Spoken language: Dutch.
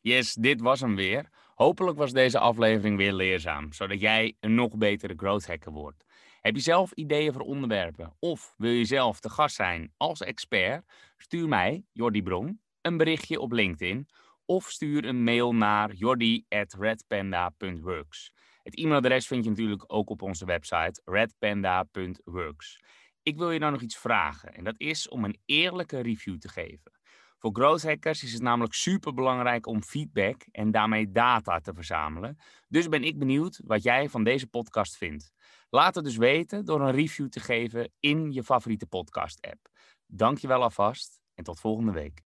Yes, dit was hem weer. Hopelijk was deze aflevering weer leerzaam, zodat jij een nog betere growth hacker wordt. Heb je zelf ideeën voor onderwerpen of wil je zelf te gast zijn als expert? Stuur mij, Jordi Bron, een berichtje op LinkedIn of stuur een mail naar jordi@redpanda.works. Het e-mailadres vind je natuurlijk ook op onze website redpanda.works. Ik wil je nou nog iets vragen en dat is om een eerlijke review te geven. Voor growth hackers is het namelijk super belangrijk om feedback en daarmee data te verzamelen. Dus ben ik benieuwd wat jij van deze podcast vindt. Laat het dus weten door een review te geven in je favoriete podcast app. Dank je wel alvast en tot volgende week.